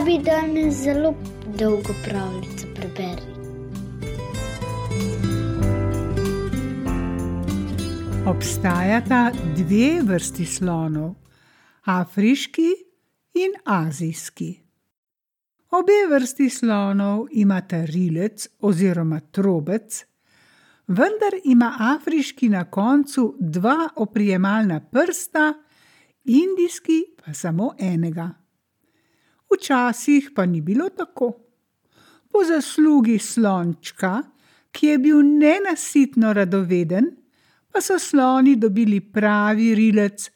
Tebi danes zelo dolgo pravljico preberi. Obstajata dve vrsti slonov, afriški in azijski. Obe vrsti slonov imata rilec oziroma trobec, vendar ima afriški na koncu dva oprijemalna prsta, indijski pa samo enega. Včasih pa ni bilo tako. Po zaslugi slončka, ki je bil nenasitno radoveden, pa so sloni dobili pravi rilec,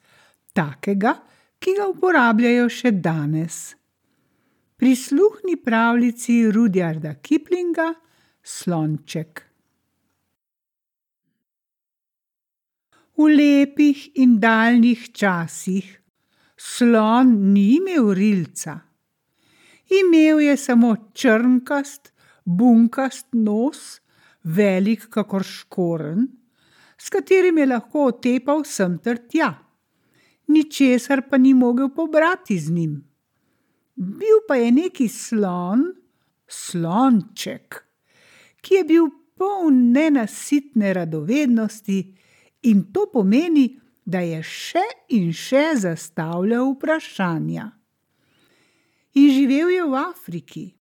takega, ki ga uporabljajo še danes. Prisluhni pravljici Rudjarda Kiplinga Slonček. V lepih in daljnih časih slon ni imel rilca. Imel je samo črnkast, bunkast nos, velik kakor škorenj, s katerim je lahko otepal sem ter tja. Ničesar pa ni mogel pobrati z njim. Bil pa je neki slon, slonček, ki je bil poln nenasitne radovednosti, in to pomeni, da je še in še zastavljal vprašanja. Je v Afriki,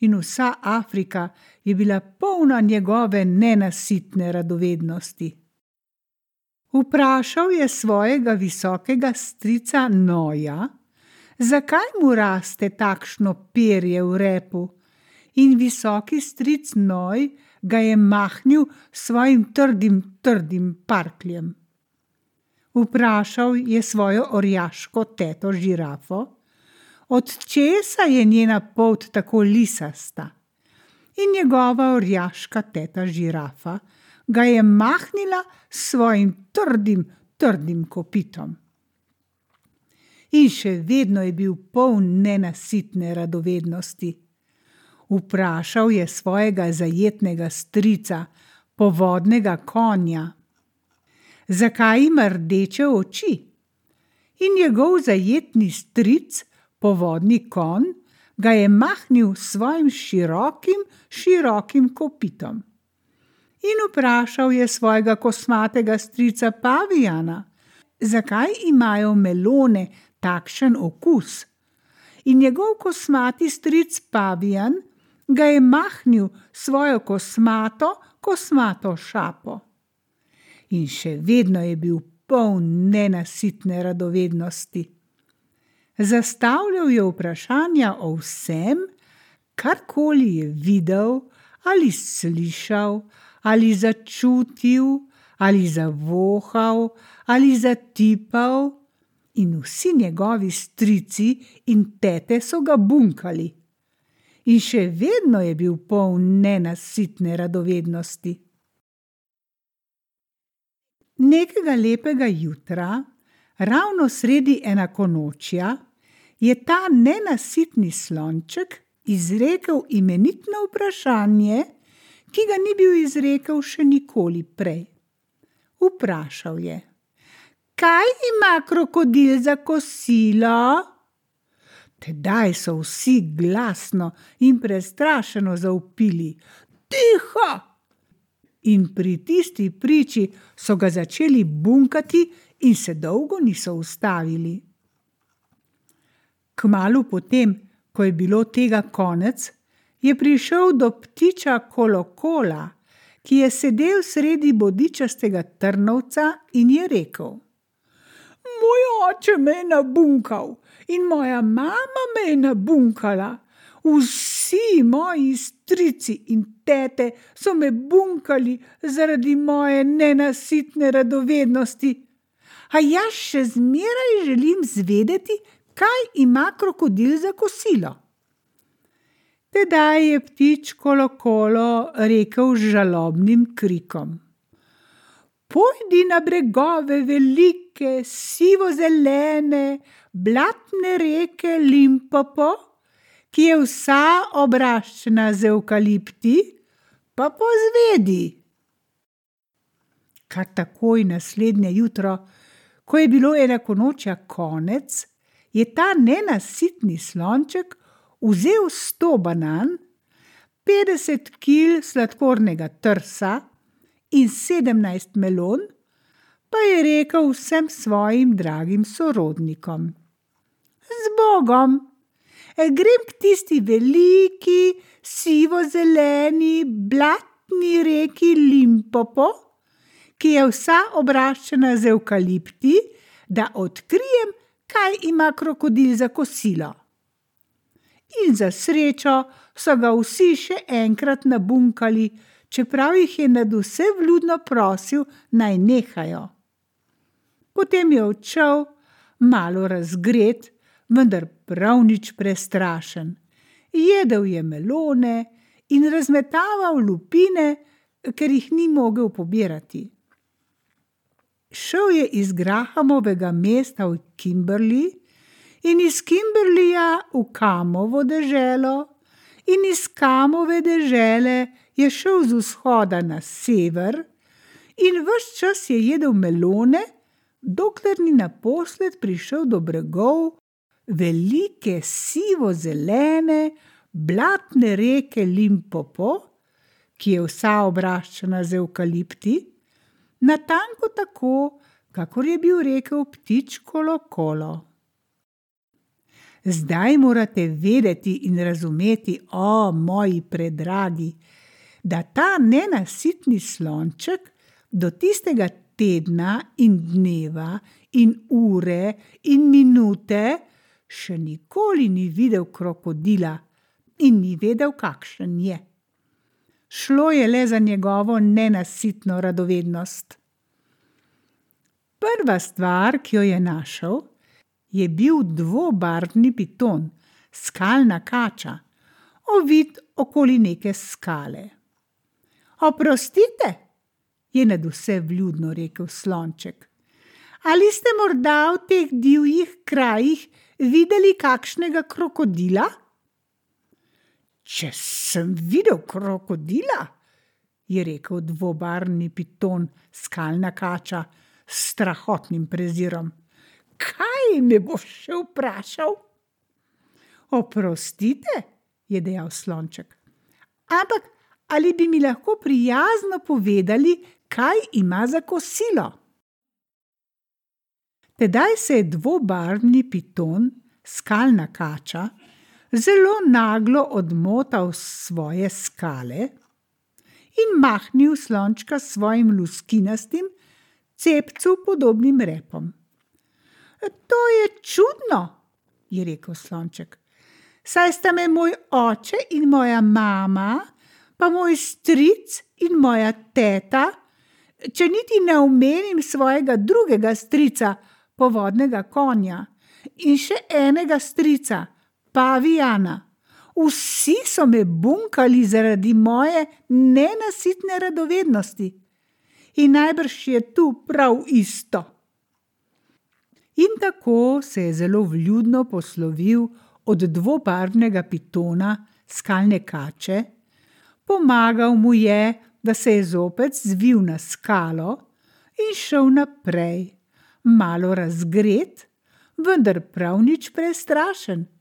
in vsa Afrika je bila polna njegove nenasitne radovednosti. Vprašal je svojega visokega strica Noja, zakaj mu raste takšno perje v repu, in visoki stric Noj ga je mahnil s svojim trdim, trdim parkljem. Vprašal je svojo orjaško teto žirafo, od česa je njena polt tako lisasta, in njegova orjaška teta žirafa ga je mahnila s svojim trdim, trdim kopitom. In še vedno je bil poln nenasitne radovednosti. Vprašal je svojega zajetnega strica, povodnega konja, zakaj ima rdeče oči. In njegov zajetni stric, povodni konj, ga je mahnil s svojim širokim, širokim kopitom. In vprašal je svojega kosmatega strica Pavijana, zakaj imajo melone takšen okus. In njegov kosmati stric Pavijan ga je mahnil svojo kosmato, kosmato šapo. In še vedno je bil poln nenasitne radovednosti. Zastavljal je vprašanja o vsem, karkoli je videl ali slišal, ali začutil, ali zavohal, ali zatipal, in vsi njegovi strici in tete so ga bunkali. In še vedno je bil poln nenasitne radovednosti. Nekega lepega jutra, ravno sredi enakonočja, je ta nenasitni slonček izrekel imenitno vprašanje, ki ga ni bil izrekel še nikoli prej. Vprašal je: Kaj ima krokodil za kosilo? Tedaj so vsi glasno in prestrašeno zavpili: Tiho! In pri tisti priči so ga začeli bunkati, in se dolgo niso ustavili. Kmalu potem, ko je bilo tega konec, je prišel do ptiča kolokola, ki je sedel sredi bodičastega trnovca in je rekel: Moj oče me je nabunkal in moja mama me je nabunkala. Vsi moji strici in tete so me bunkali zaradi moje nenasitne radovednosti. A jaz še zmeraj želim zvedeti, kaj ima krokodil za kosilo. Tedaj je ptič kolokolo rekel z žalobnim krikom: Pojdi na bregove velike, sivo-zelene, blatne reke Limpopo, ki je vsa obraščena z evkalipti, pa pozvedi. Kar takoj naslednje jutro, ko je bilo enakonočja konec, je ta nenasitni slonček vzel sto banan, 50 kil sladkornega trsa in 17 melon, pa je rekel vsem svojim dragim sorodnikom: Z Bogom! Grem k tisti veliki, sivo-zeleni, blatni reki Limpopo, ki je vsa obraščena z evkalipti, da odkrijem, kaj ima krokodil za kosilo. In za srečo so ga vsi še enkrat nabunkali, čeprav jih je nadvse vljudno prosil, naj nehajo. Potem je odšel, malo razgret, vendar prav nič prestrašen. Jedel je melone in razmetaval lupine, ker jih ni mogel pobirati. Šel je iz Grahamovega mesta v Kimberley in iz Kimberleyja v Kamovo deželo, in iz Kamove dežele je šel z vzhoda na sever, in ves čas je jedel melone, dokler ni naposled prišel do bregov velike sivo-zelene, blatne reke Limpopo, ki je vsa obraščena z evkalipti, natanko tako, kakor je bil rekel ptič kolo kolo. Zdaj morate vedeti in razumeti, o moji predragi, da ta nenasitni slonček do tistega tedna in dneva in ure in minute še nikoli ni videl krokodila in ni vedel, kakšen je. Šlo je le za njegovo nenasitno radovednost. Prva stvar, ki jo je našel, je bil dvobarvni piton, skalna kača, ovit okoli neke skale. Oprostite, je nad vse vljudno rekel slonček. Ali ste morda v teh divjih krajih videli kakšnega krokodila? Če sem videl krokodila, je rekel dvobarvni piton, skalna kača s strahotnim prezirom. Kaj me boš še vprašal? Oprostite, je dejal slonček. Ampak ali bi mi lahko prijazno povedali, kaj ima za kosilo? Tedaj se je dvobarvni piton, skalna kača, zelo naglo odmotal svoje skale in mahnil slončka s svojim luskinastim, cepcu podobnim repom. To je čudno, je rekel slonček. Saj sta me moj oče in moja mama, pa moj stric in moja teta, če niti ne omenim svojega drugega strica, povodnega konja, in še enega strica, pavijana. Vsi so me bunkali zaradi moje nenasitne radovednosti. In najbrž je tu prav isto. In tako se je zelo vljudno poslovil od dvobarvnega pitona, skalne kače, pomagal mu je, da se je zopet zvil na skalo in šel naprej, malo razgret, vendar prav nič prestrašen.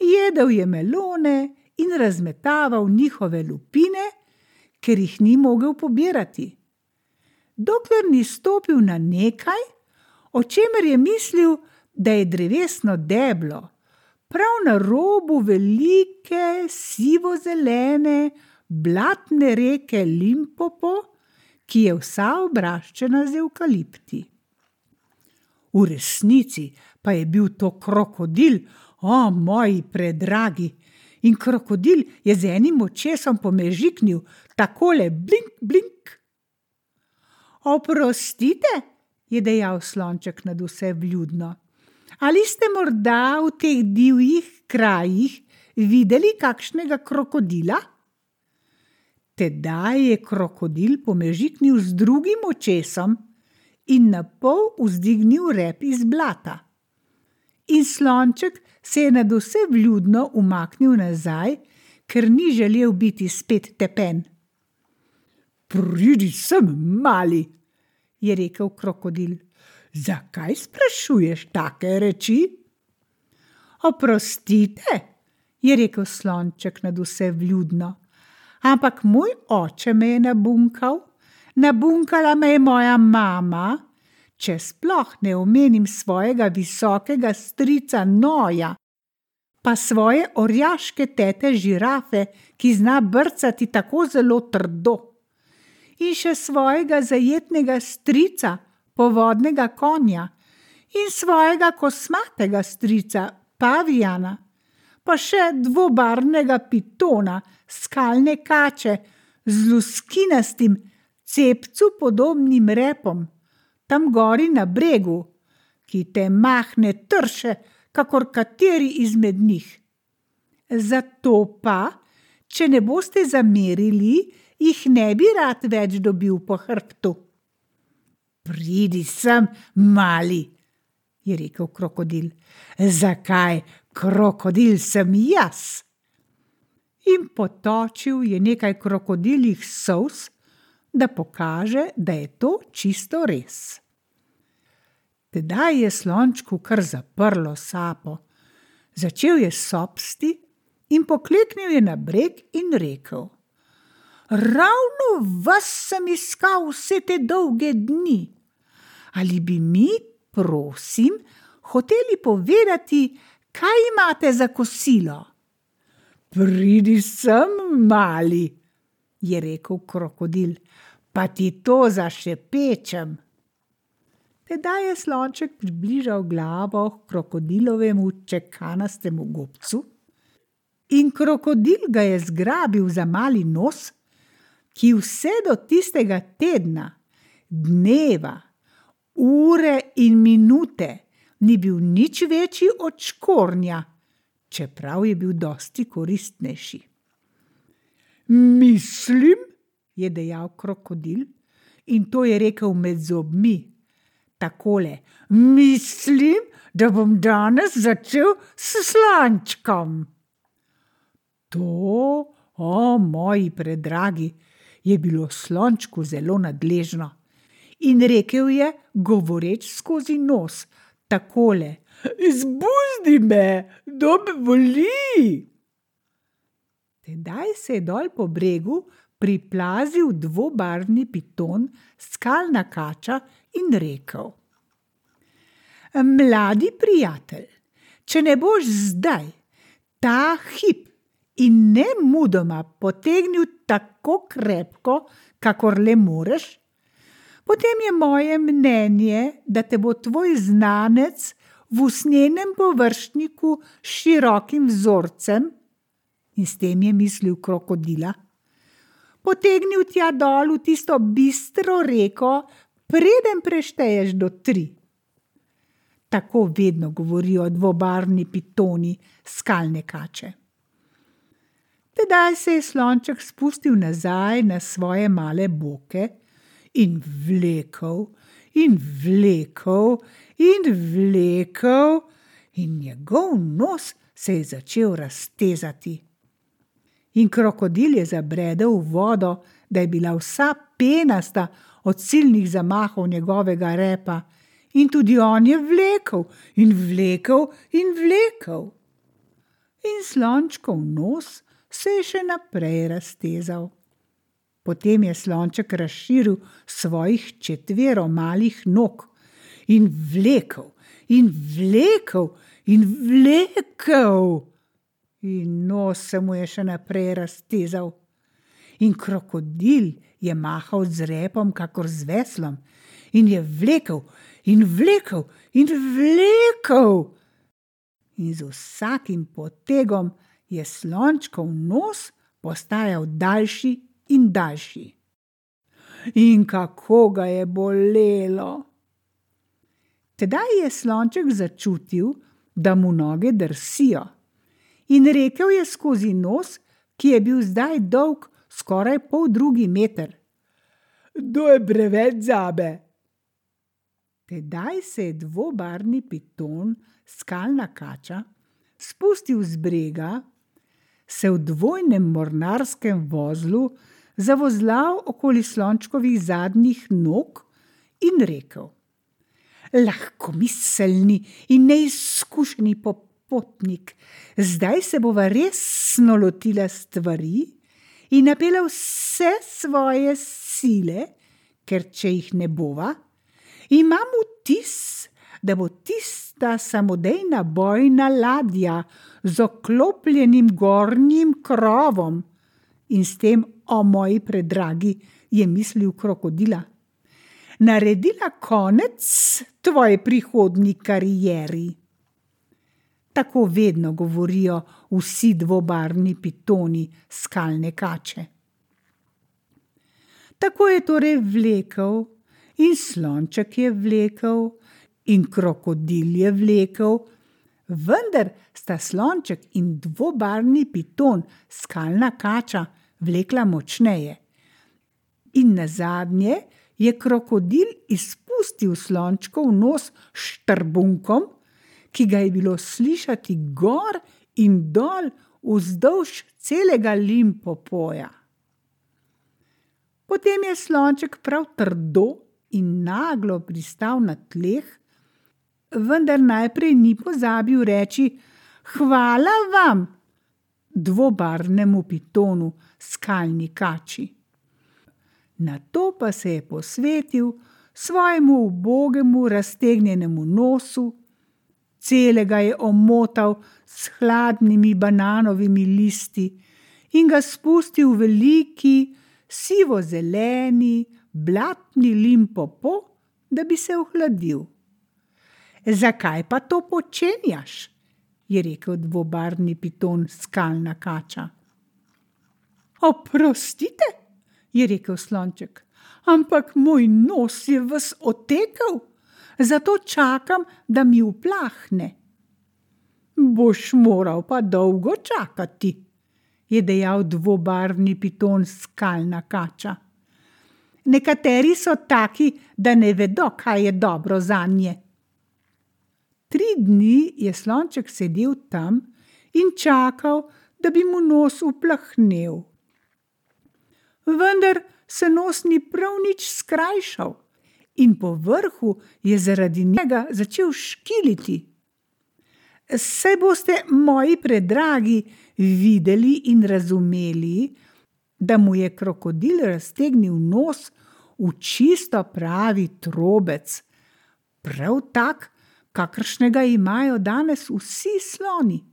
Jedel je melone in razmetaval njihove lupine, ker jih ni mogel pobirati. Dokler ni stopil na nekaj, o čemer je mislil, da je drevesno deblo, prav na robu velike, sivo-zelene, blatne reke Limpopo, ki je vsa obraščena z evkalipti. V resnici pa je bil to krokodil, o moji predragi. In krokodil je z enim očesom pomežiknil, takole blink, blink. Oprostite, je dejal slonček nad vse vljudno. Ali ste morda v teh divjih krajih videli kakšnega krokodila? Tedaj je krokodil pomežiknil z drugim očesom in na pol vzdignil rep iz blata. In slonček se je nad vse vljudno umaknil nazaj, ker ni želel biti spet tepen. Pridi sem, mali, je rekel krokodil. Zakaj sprašuješ take reči? Oprostite, je rekel slonček nad vse vljudno. Ampak moj oče me je nabunkal, nabunkala me je moja mama, če sploh ne omenim svojega visokega strica Noja, pa svoje orjaške tete žirafe, ki zna brcati tako zelo trdo, in še svojega zajetnega strica, povodnega konja, in svojega kosmatega strica, pavijana, pa še dvobarnega pitona, skalne kače z luskinastim, cepcu podobnim repom, tam gori na bregu, ki te mahne trše, kakor kateri izmed njih. Zato pa, če ne boste zamerili, jih ne bi rad več dobil po hrbtu. Pridi sem, mali, je rekel krokodil. Zakaj krokodil sem jaz? In potočil je nekaj krokodiljih sous, da pokaže, da je to čisto res. Tedaj je slončku kar zaprlo sapo, začel je sopsti in pokleknil je na breg in rekel: Ravno vas sem iskal vse te dolge dni. Ali bi mi, prosim, hoteli povedati, kaj imate za kosilo? Pridi sem, mali, je rekel krokodil, pa ti to zašepečem. Tedaj je slonček približal glavo k krokodilovemu čekanastemu gobcu, in krokodil ga je zgrabil za mali nos, ki vse do tistega tedna, dneva, ure in minute ni bil nič večji od škornja, čeprav je bil dosti koristnejši. Mislim, je dejal krokodil, in to je rekel med zobmi takole: Mislim, da bom danes začel s slančkom. To, o moji predragi, je bilo slončku zelo nadležno. In rekel je, govoreč skozi nos, takole: Izbuzdi me, dobe boli. Tedaj se je dol po bregu priplazil dvobarvni piton, skalna kača in rekel: Mladi prijatelj, če ne boš zdaj, ta hip in ne mudoma potegnil tako krepko, kakor le moreš, potem je moje mnenje, da te bo tvoj znanec v usnjenem površniku s širokim vzorcem, in s tem je mislil krokodila, potegnil tja dol v tisto bistro reko, preden prešteješ do tri. Tako vedno govorijo dvobarvni pitoni skalne kače. Tedaj se je slonček spustil nazaj na svoje male boke in vlekel, in vlekel, in vlekel, in njegov nos se je začel raztezati. In krokodil je zabredel v vodo, da je bila vsa penasta od silnih zamahov njegovega repa, in tudi on je vlekel in vlekel in vlekel. In slončkov nos se je še naprej raztezal. Potem je slonček razširil svojih četvero malih nog in vlekel in vlekel in vlekel. In nos se mu je še naprej raztezal. In krokodil je mahal z repom, kakor z veslom, in je vlekel, in vlekel, in vlekel. In z vsakim potegom je slončkov nos postajal daljši in daljši. In kako ga je bolelo. Tedaj je slonček začutil, da mu noge drsijo, in rekel je skozi nos, ki je bil zdaj dolg skoraj pol drugi meter: To je preveč zabe. Tedaj se je dvobarvni piton, skalna kača, spustil z brega, se v dvojnem mornarskem vozlu zavozlal okoli slončkovih zadnjih nog in rekel: Lahko miselni in neizkušeni potnik, zdaj se bova resno lotila stvari in napela vse svoje sile, ker če jih ne bova, imam vtis, da bo tista samodejna bojna ladja z oklopljenim gornjim krovom in s tem, o moji predragi, je mislil krokodila naredila konec tvoji prihodni karieri. Tako vedno govorijo vsi dvobarni pitoni skalne kače. Tako je torej vlekel, in slonček je vlekel, in krokodil je vlekel, vendar sta slonček in dvobarni piton skalna kača vlekla močneje. In na zadnje je krokodil izpustil slončkov nos štrbunkom, ki ga je bilo slišati gor in dol vzdolž celega limpopoja. Potem je slonček prav trdo in naglo pristal na tleh, vendar najprej ni pozabil reči: Hvala vam, dvobarvnemu pitonu, skalni kači na to pa se je posvetil svojemu ubogemu raztegnjenemu nosu, celega je omotal s hladnimi bananovimi listi in ga spustil v veliki, sivo-zeleni, blatni limpopo, da bi se ohladil. Zakaj pa to počenjaš? je rekel dvobarni piton skalna kača. Oprostite, je rekel slonček. Ampak moj nos je ves otekel, zato čakam, da mi uplahne. Boš moral pa dolgo čakati, je dejal dvobarvni piton skalna kača. Nekateri so taki, da ne vedo, kaj je dobro za nje. Tri dni je slonček sedel tam in čakal, da bi mu nos uplahnil vendar se nos ni prav nič skrajšal in po vrhu je zaradi njega začel škiliti. Se boste, moji predragi, videli in razumeli, da mu je krokodil raztegnil nos v čisto pravi trobec, prav tak, kakršnega imajo danes vsi sloni.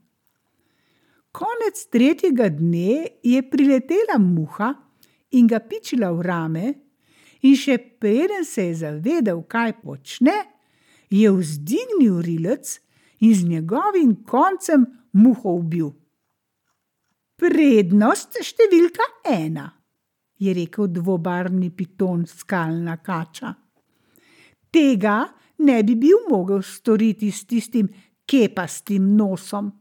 Konec tretjega dne je priletela muha, in ga pičila v rame, in še preden se je zavedel, kaj počne, je vzdignil rilec in z njegovim koncem muho ubil. Prednost številka ena, je rekel dvobarni piton skalna kača. Tega ne bi bil mogel storiti s tistim kepastim nosom.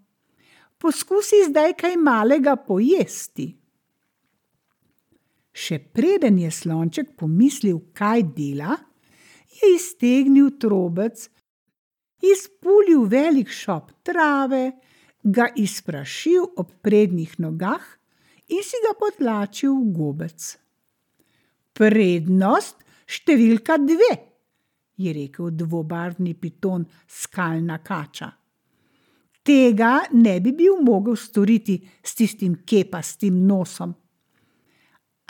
Poskusi zdaj kaj malega pojesti. Še preden je slonček pomislil, kaj dela, je iztegnil trobec, izpulil velik šop trave, ga izprašil ob prednjih nogah in si ga potlačil v gobec. Prednost številka dve, je rekel dvobarvni piton skalna kača. Tega ne bi bil mogel storiti s tistim kepastim nosom.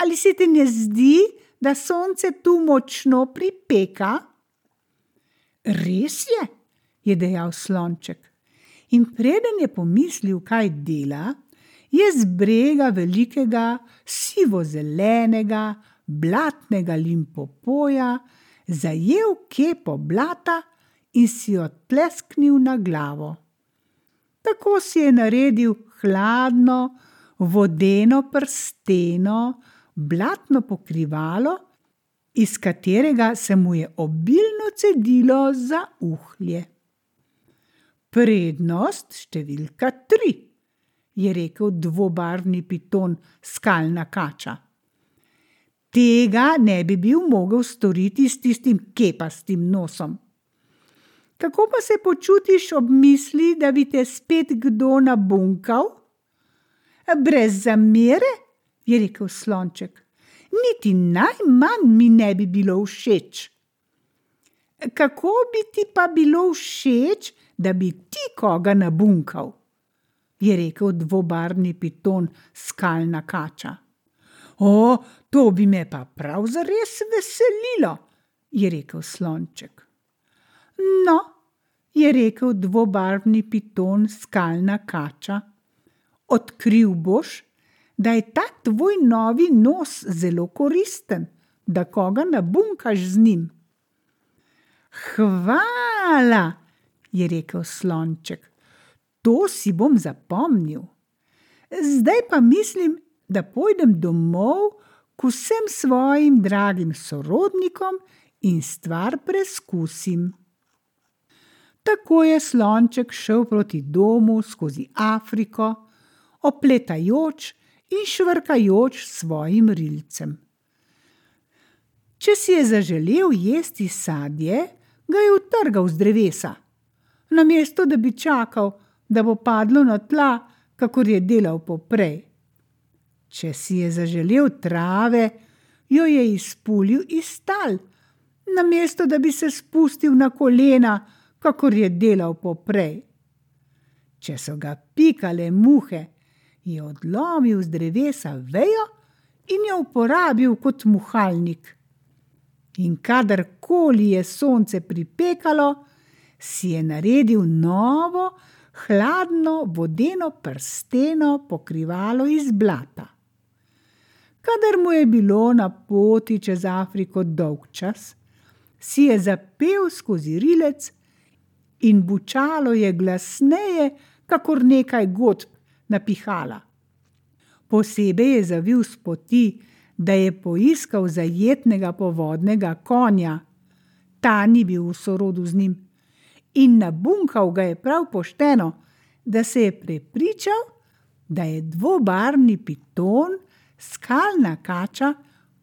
Ali se ti ne zdi, da sonce tu močno pripeka? Res je, je dejal slonček. In preden je pomislil, kaj dela, je z brega velikega, sivo-zelenega, blatnega limpopoja zajel kepo blata in si jo tlesknil na glavo. Tako si je naredil hladno, vodeno prsteno, blatno pokrivalo, iz katerega se mu je obilno cedilo za uhlje. Prednost številka tri, je rekel dvobarvni piton skalna kača. Tega ne bi bil mogel storiti s tistim kepastim nosom. Kako pa se počutiš ob misli, da bi te spet kdo nabunkal? Brez zamere, je rekel slonček. Niti najmanj mi ne bi bilo všeč. Kako bi ti pa bilo všeč, da bi ti koga nabunkal, je rekel dvobarvni piton skalna kača. O, to bi me pa prav zares veselilo, je rekel slonček. No, je rekel dvobarvni piton skalna kača. Odkril boš, da je ta tvoj novi nos zelo koristen, da koga nabunkaš z njim. Hvala, je rekel slonček, to si bom zapomnil. Zdaj pa mislim, da pojdem domov k vsem svojim dragim sorodnikom in stvar preskusim. Tako je slonček šel proti domu skozi Afriko, opletajoč in švrkajoč svojim rilcem. Če si je zaželel jesti sadje, ga je utrgal z drevesa, namesto da bi čakal, da bo padlo na tla, kakor je delal poprej. Če si je zaželel trave, jo je izpulil iz tal, namesto da bi se spustil na kolena, kakor je delal poprej. Če so ga pikale muhe, je odlomil z drevesa vejo in jo uporabil kot muhalnik. In kadarkoli je sonce pripekalo, si je naredil novo, hladno, vodeno prsteno pokrivalo iz blata. Kadar mu je bilo na poti čez Afriko dolg čas, si je zapel skozi rilec in bučalo je glasneje, kakor nekaj godb napihala. Posebej je zavil s poti, da je poiskal zajetnega povodnega konja, ta ni bil v sorodu z njim, in nabunkal ga je prav pošteno, da se je prepričal, da je dvobarvni piton, skalna kača,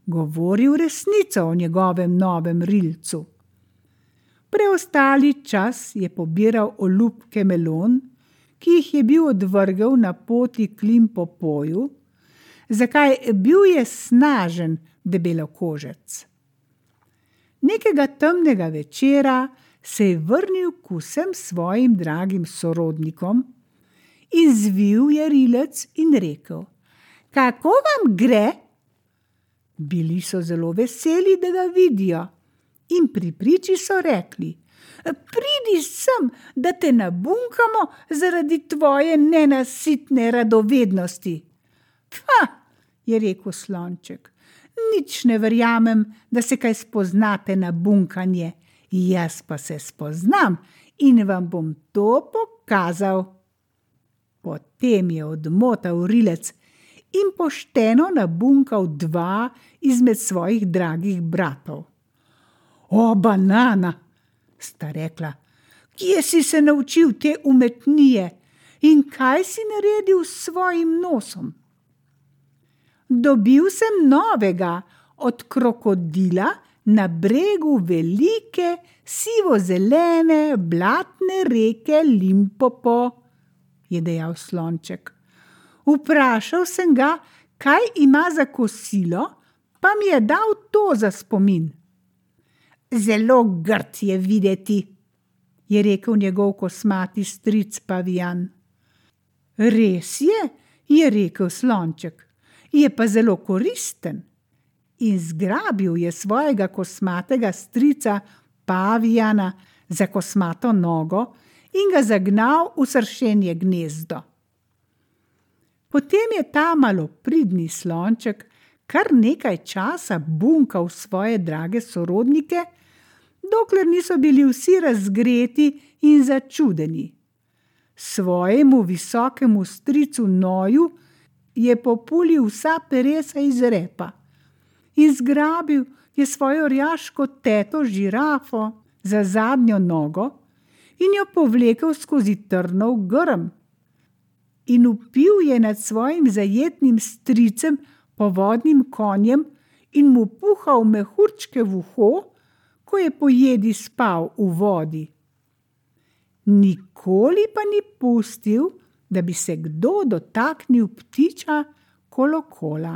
govoril resnico o njegovem novem rilcu. Preostali čas je pobiral olupke melon, ki jih je bil odvrgel na poti k Limpopoju, zakaj bil je snažen debelokožec. Nekega temnega večera se je vrnil k vsem svojim dragim sorodnikom in zvil je rilec in rekel: Kako vam gre? Bili so zelo veseli, da ga vidijo, in pri priči so rekli: Pridi sem, da te nabunkamo zaradi tvoje nenasitne radovednosti. Ha, je rekel slonček, nič ne verjamem, da se kaj spoznate na bunkanje, jaz pa se spoznam in vam bom to pokazal. Potem je odmotal rilec in pošteno nabunkal dva izmed svojih dragih bratov. O, banana! sta rekla, kje si se naučil te umetnije in kaj si naredil s svojim nosom? Dobil sem novega od krokodila na bregu velike, sivo-zelene, blatne reke Limpopo, je dejal slonček. Vprašal sem ga, kaj ima za kosilo, pa mi je dal to za spomin. Zelo grd je videti, je rekel njegov kosmati stric Pavijan. Res je, je rekel slonček, je pa zelo koristen. In zgrabil je svojega kosmatega strica Pavijana za kosmato nogo in ga zagnal v sršenje gnezdo. Potem je ta malopridni slonček kar nekaj časa bunkal svoje drage sorodnike, dokler niso bili vsi razgreti in začudeni. Svojemu visokemu stricu Noju je populil vsa peresa iz repa in zgrabil je svojo rjaško teto žirafo za zadnjo nogo in jo povlekel skozi trnov grm. In upil je nad svojim zajetnim stricem povodnim konjem in mu puhal mehurčke v uho, ko je pojedi spal v vodi. Nikoli pa ni pustil, da bi se kdo dotaknil ptiča kolokola.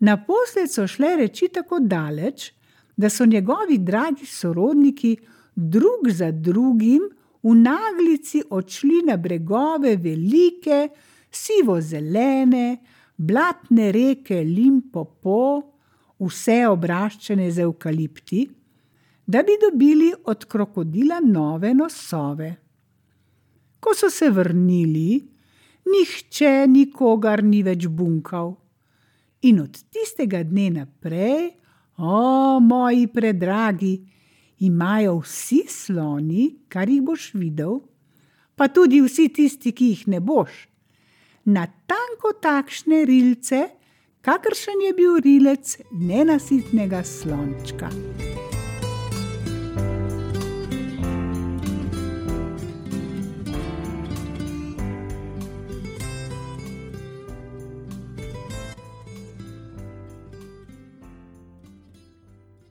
Naposled so šle reči tako daleč, da so njegovi dragi sorodniki drug za drugim v naglici odšli na bregove velike, sivo-zelene, blatne reke Limpopo, vse obraščene z evkalipti, da bi dobili od krokodila nove nosove. Ko so se vrnili, nihče nikogar ni več bunkal. In od tistega dne naprej, o moji predragi, imajo vsi sloni, kar jih boš videl, pa tudi vsi tisti, ki jih ne boš, natanko takšne rilce, kakršen je bil rilec nenasitnega slončka.